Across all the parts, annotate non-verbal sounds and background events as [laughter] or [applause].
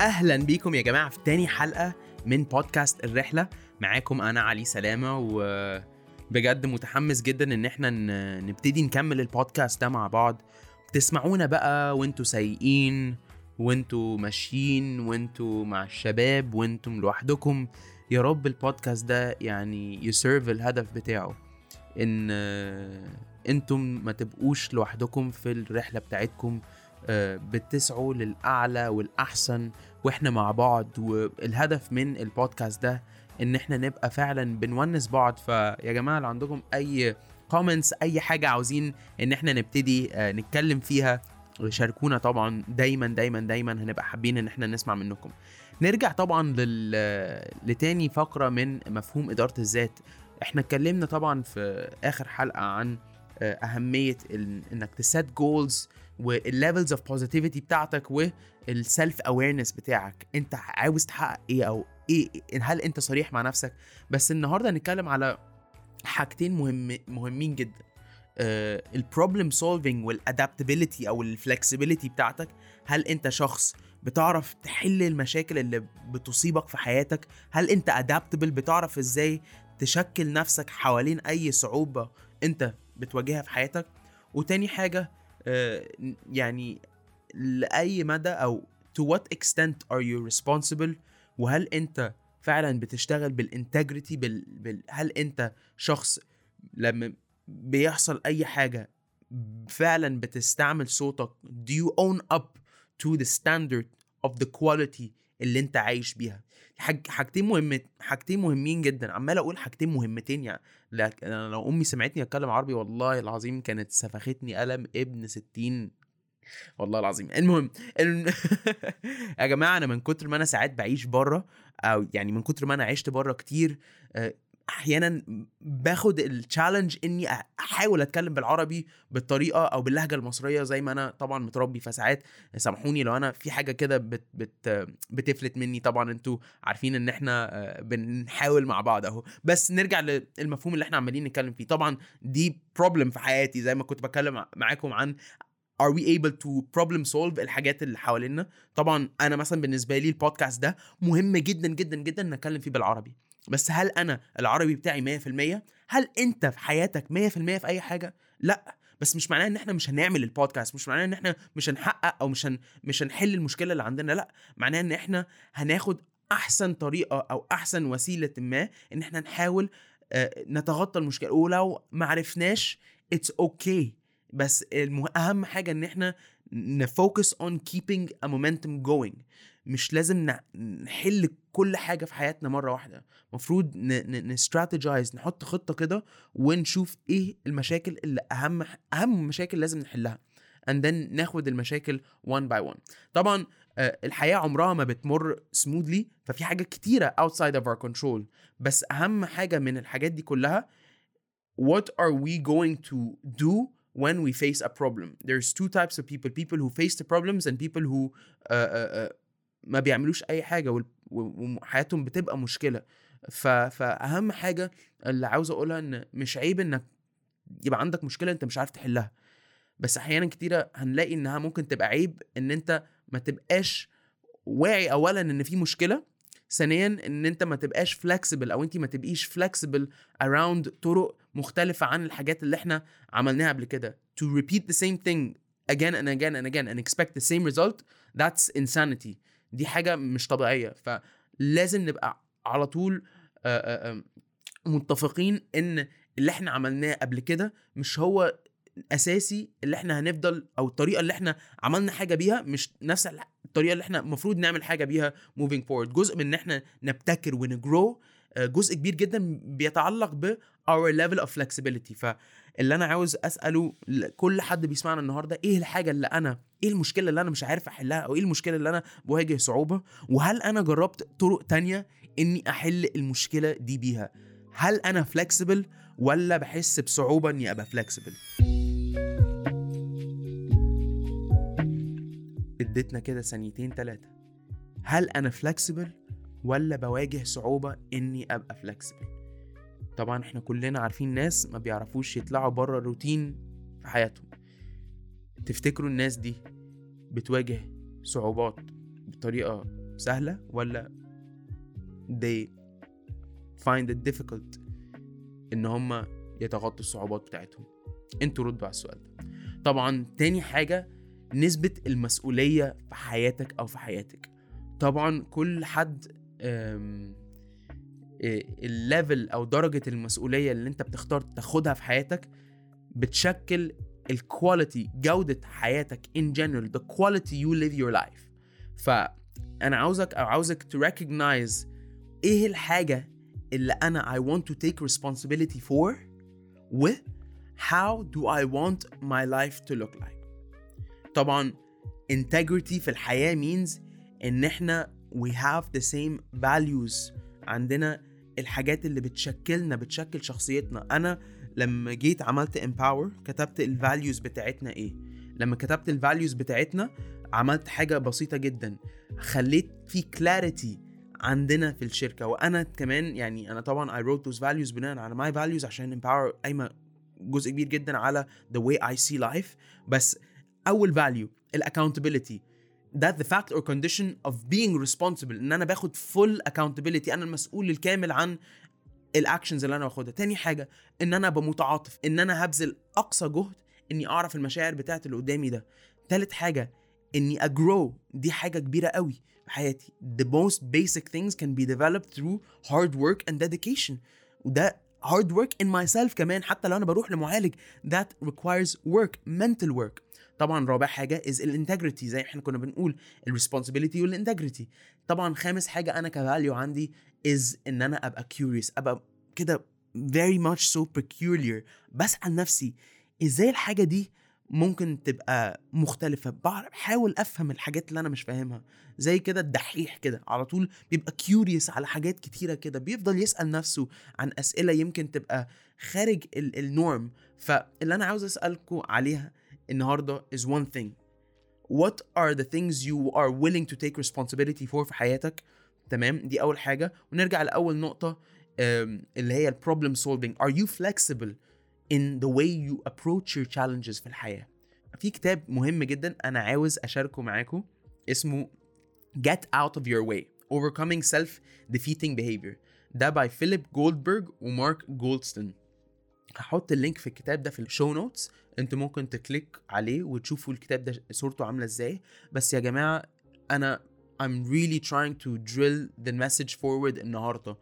أهلا بيكم يا جماعة في تاني حلقة من بودكاست الرحلة. معاكم أنا علي سلامة وبجد متحمس جدا إن إحنا نبتدي نكمل البودكاست ده مع بعض. تسمعونا بقى وانتوا سايقين وانتوا ماشيين وانتوا مع الشباب وأنتم لوحدكم. يا رب البودكاست ده يعني يسيرف الهدف بتاعه إن أنتم ما تبقوش لوحدكم في الرحلة بتاعتكم. آه، بتسعوا للأعلى والأحسن. وإحنا مع بعض والهدف من البودكاست ده إن إحنا نبقى فعلا بنونس بعض. فيا جماعة لو عندكم أي comments أي حاجة عاوزين إن إحنا نبتدي آه، نتكلم فيها شاركونا طبعا. دايما دايما دايما هنبقى حابين إن إحنا نسمع منكم. نرجع طبعا لل... لتاني فقرة من مفهوم إدارة الذات. إحنا اتكلمنا طبعا في آخر حلقة عن آه، أهمية إنك ت set goals وال levels of positivity بتاعتك وال self-awareness بتاعك. انت عاوز تحقق إيه أو إيه هل انت صريح مع نفسك؟ بس النهارده هنتكلم على حاجتين مهم مهمين جدا. ال problem solving وال adaptability أو ال flexibility بتاعتك. هل انت شخص بتعرف تحل المشاكل اللي بتصيبك في حياتك؟ هل انت adaptable بتعرف إزاي تشكل نفسك حوالين أي صعوبة انت بتواجهها في حياتك؟ وتاني حاجة آه، يعني لأي مدى أو to what extent are you responsible وهل أنت فعلا بتشتغل بالانتجريتي بال... بال... هل أنت شخص لما بيحصل أي حاجة فعلا بتستعمل صوتك؟ Do you own up to the standard of the quality اللي أنت عايش بيها. حاج... حاجتين مهم حاجتين مهمين جدا. عمال أقول حاجتين مهمتين يعني. لو أمي سمعتني أتكلم عربي والله العظيم كانت سفختني قلم ابن ستين. والله العظيم. المهم الم... [laughs] يا جماعة أنا من كتر ما أنا ساعات بعيش بره أو يعني من كتر ما أنا عشت بره كتير آه، أحيانا باخد التشالنج إني أحاول أتكلم بالعربي بالطريقة أو باللهجة المصرية زي ما أنا طبعا متربي فساعات سامحوني لو أنا في حاجة كده بت بت بتفلت مني. طبعا أنتوا عارفين إن إحنا آه، بنحاول مع بعض أهو. بس نرجع للمفهوم اللي إحنا عمالين نتكلم فيه. طبعا دي بروبلم في حياتي. زي ما كنت بتكلم معاكم عن are we able to problem solve الحاجات اللي حوالينا. طبعا أنا مثلا بالنسبة لي البودكاست ده مهم جدا جدا جدا نتكلم فيه بالعربي. بس هل أنا العربي بتاعي 100% هل أنت في حياتك 100% في أي حاجة لأ بس مش معناه إن إحنا مش هنعمل البودكاست مش معناه إن إحنا مش هنحقق أو مش هن... مش هنحل المشكلة اللي عندنا لأ معناه إن إحنا هناخد أحسن طريقة أو أحسن وسيلة ما إن إحنا نحاول آه، نتخطى المشكلة ولو ما عرفناش it's okay okay. بس. أهم حاجة إن إحنا ن focus on keeping a momentum going مش لازم نحل كل حاجة في حياتنا مرة واحدة. المفروض نستراتيجايز نحط خطة كده ونشوف إيه المشاكل اللي أهم أهم مشاكل لازم نحلها. And then ناخد المشاكل one by one. طبعا آه، الحياة عمرها ما بتمر smoothly ففي حاجات كتيرة outside of our control. بس أهم حاجة من الحاجات دي كلها what are we going to do when we face a problem? There's two types of people. People who face the problems and people who uh, uh, ما بيعملوش أي حاجة وحياتهم بتبقى مشكلة. ف... فأهم حاجة اللي عاوز أقولها إن مش عيب إنك يبقى عندك مشكلة أنت مش عارف تحلها. بس أحيانا كتيرة هنلاقي إنها ممكن تبقى عيب إن أنت ما تبقاش واعي اولا إن في مشكلة ثانيا إن أنت ما تبقاش فلكسبل أو انت ما تبقيش فلكسبل around طرق مختلفة عن الحاجات اللي إحنا عملناها قبل كده. To repeat the same thing again and again and again and expect the same result that's insanity. دي حاجة مش طبيعية. فلازم نبقى على طول آه، آه، متفقين إن اللي إحنا عملناه قبل كده مش هو أساسي اللي إحنا هنفضل أو الطريقة اللي إحنا عملنا حاجة بيها مش نفس الطريقة اللي إحنا المفروض نعمل حاجة بيها moving forward. جزء من إن إحنا نبتكر ونجرو آه، جزء كبير جدا بيتعلق ب our level of flexibility. فاللي أنا عاوز أسأله لكل حد بيسمعنا النهارده إيه الحاجة اللي أنا إيه المشكلة اللي أنا مش عارف أحلها أو إيه المشكلة اللي أنا بواجه صعوبة؟ وهل أنا جربت طرق تانية إني أحل المشكلة دي بيها؟ هل أنا flexible ولا بحس بصعوبة إني أبقى flexible اديتنا كده ثانيتين ثلاثة هل أنا flexible ولا بواجه صعوبة إني أبقى flexible طبعا إحنا كلنا عارفين ناس ما بيعرفوش يطلعوا بره الروتين في حياتهم. تفتكروا الناس دي بتواجه صعوبات بطريقة سهلة ولا they find it difficult إن هم يتغطوا الصعوبات بتاعتهم؟ أنتوا ردوا على السؤال ده. طبعا تاني حاجة نسبة المسؤولية في حياتك أو في حياتك. طبعا كل حد إيه، الليفل أو درجة المسؤولية اللي أنت بتختار تاخدها في حياتك بتشكل الكواليتي جوده حياتك in general the quality you live your life فانا عاوزك أو عاوزك to recognize إيه الحاجة اللي أنا I want to take responsibility for و how do I want my life to look like طبعا integrity في الحياة means ان إحنا we have the same values عندنا الحاجات اللي بتشكلنا بتشكل شخصيتنا أنا لما جيت عملت empower كتبت ال values بتاعتنا إيه؟ لما كتبت ال values بتاعتنا عملت حاجة بسيطة جدا. خليت في clarity عندنا في الشركة. وأنا كمان يعني أنا طبعا I wrote those values بناء على my values عشان empower قايمة جزء كبير جدا على the way I see life. بس أول value ال accountability. That the fact or condition of being responsible. إن أنا باخد full accountability. أنا المسؤول الكامل عن ال actions اللي أنا باخدها. تاني حاجة إن أنا أبقى متعاطف إن أنا هبذل أقصى جهد إني أعرف المشاعر بتاعت اللي قدامي ده. تالت حاجة إني I grow دي حاجة كبيرة قوي في حياتي. The most basic things can be developed through hard work and dedication. وده hard work in myself كمان. حتى لو أنا بروح لمعالج that requires work mental work. طبعا رابع حاجة is ال integrity زي إحنا كنا بنقول ال responsibility وال integrity طبعا خامس حاجة أنا ك value عندي is إن أنا أبقى curious أبقى كده very much so peculiar. بسأل نفسي إزاي الحاجة دي ممكن تبقى مختلفة؟ بحاول أفهم الحاجات اللي أنا مش فاهمها. زي كده الدحيح كده على طول بيبقى curious على حاجات كتيرة كده بيفضل يسأل نفسه عن أسئلة يمكن تبقى خارج ال- ال norm فاللي أنا عاوز أسألكم عليها النهاردة is one thing what are the things you are willing to take responsibility for في حياتك تمام دي أول حاجة ونرجع لأول نقطة أم، اللي هي ال problem solving are you flexible in the way you approach your challenges في الحياة في كتاب مهم جدا أنا عاوز أشاركه معاكم اسمه Get Out of Your Way Overcoming Self-Defeating Behavior ده باي فيليب جولدبرج ومارك جولدستون هحط ال link في الكتاب ده في ال show notes أنتوا ممكن تكليك عليه وتشوفوا الكتاب ده صورته عاملة إزاي. بس يا جماعة أنا I'm really trying to drill the message forward النهارده.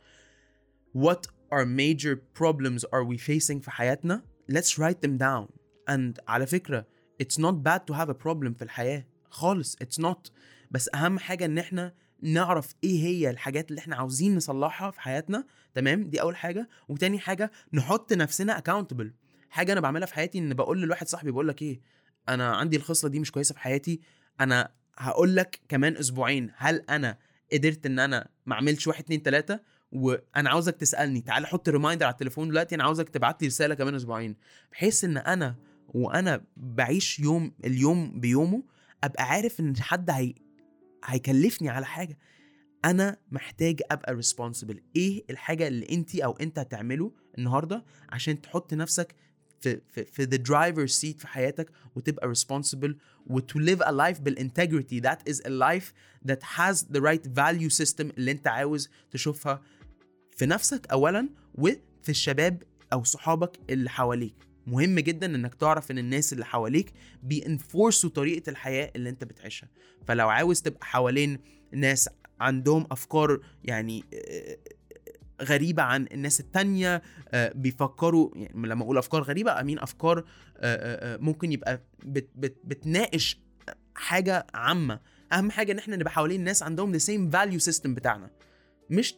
What are major problems are we facing في حياتنا? Let's write them down. And على فكرة it's not bad to have a problem في الحياة خالص. It's not. بس أهم حاجة إن إحنا نعرف إيه هي الحاجات اللي إحنا عاوزين نصلحها في حياتنا تمام؟ دي أول حاجة. وتاني حاجة نحط نفسنا accountable. حاجة أنا بعملها في حياتي إن بقول لواحد صاحبي بقول لك إيه؟ أنا عندي الخصلة دي مش كويسة في حياتي أنا هقول لك كمان أسبوعين. هل أنا قدرت إن أنا ما أعملش واحد اتنين تلاتة؟ وأنا عاوزك تسألني. تعال حط reminder على التليفون دلوقتي أنا عاوزك تبعت لي رسالة كمان أسبوعين. بحيث إن أنا وأنا بعيش يوم اليوم بيومه أبقى عارف إن حد هي هيكلفني على حاجة أنا محتاج أبقى responsible إيه الحاجة اللي انت أو أنت هتعمله النهارده عشان تحط نفسك في في في the driver's seat في حياتك وتبقى responsible و to live a life بالintegrity. That is a life that has the right value system اللي أنت عاوز تشوفها في نفسك اولا وفي الشباب أو صحابك اللي حواليك. مهم جدا إنك تعرف إن الناس اللي حواليك بينفورسوا طريقة الحياة اللي أنت بتعيشها. فلو عاوز تبقى حوالين ناس عندهم أفكار يعني آه، غريبة عن الناس التانية آه، بيفكروا يعني لما أقول أفكار غريبة امين أفكار آه، ممكن يبقى بت بت بتناقش حاجة عامة. أهم حاجة إن إحنا نبقى حوالين ناس عندهم the same value system بتاعنا. مش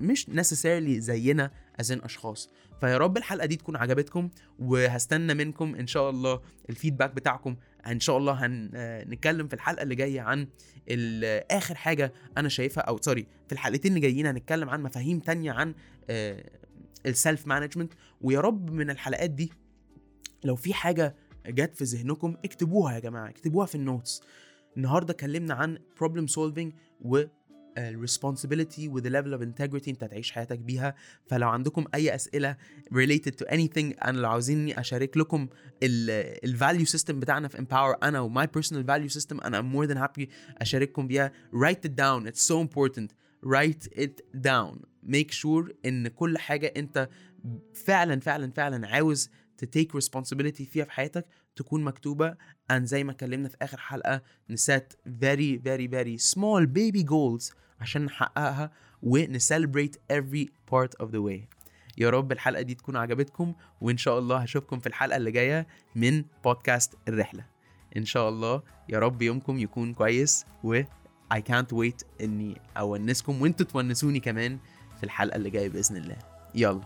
مش necessarily زينا in أشخاص. فيا رب الحلقة دي تكون عجبتكم وهستنى منكم إن شاء الله الفيدباك بتاعكم. إن شاء الله هنتكلم في الحلقة اللي جاية عن آخر حاجة أنا شايفها أو sorry في الحلقتين اللي جايين هنتكلم عن مفاهيم تانية عن ال self management ويا رب من الحلقات دي لو في حاجة جت في ذهنكم اكتبوها يا جماعة اكتبوها في ال notes النهارده اتكلمنا عن problem solving و responsibility with the level of integrity انت هتعيش حياتك بيها فلو عندكم اي اسئله related to anything انا لو عاوزيني اشارك لكم الفاليو سيستم بتاعنا في empower انا و my personal value system انا I'm more than happy اشارككم بيها write it down it's so important write it down make sure ان كل حاجه انت فعلا فعلا فعلا عاوز to take responsibility فيها في حياتك تكون مكتوبة and زي ما اتكلمنا في آخر حلقة نسات very very very small baby goals عشان نحققها ونسليبريت every part of the way. يا رب الحلقة دي تكون عجبتكم وإن شاء الله هشوفكم في الحلقة اللي جاية من بودكاست الرحلة. إن شاء الله يا رب يومكم يكون كويس و I can't wait إني أونسكم وإنتوا تونسوني كمان في الحلقة اللي جاية بإذن الله. يلا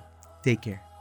take care.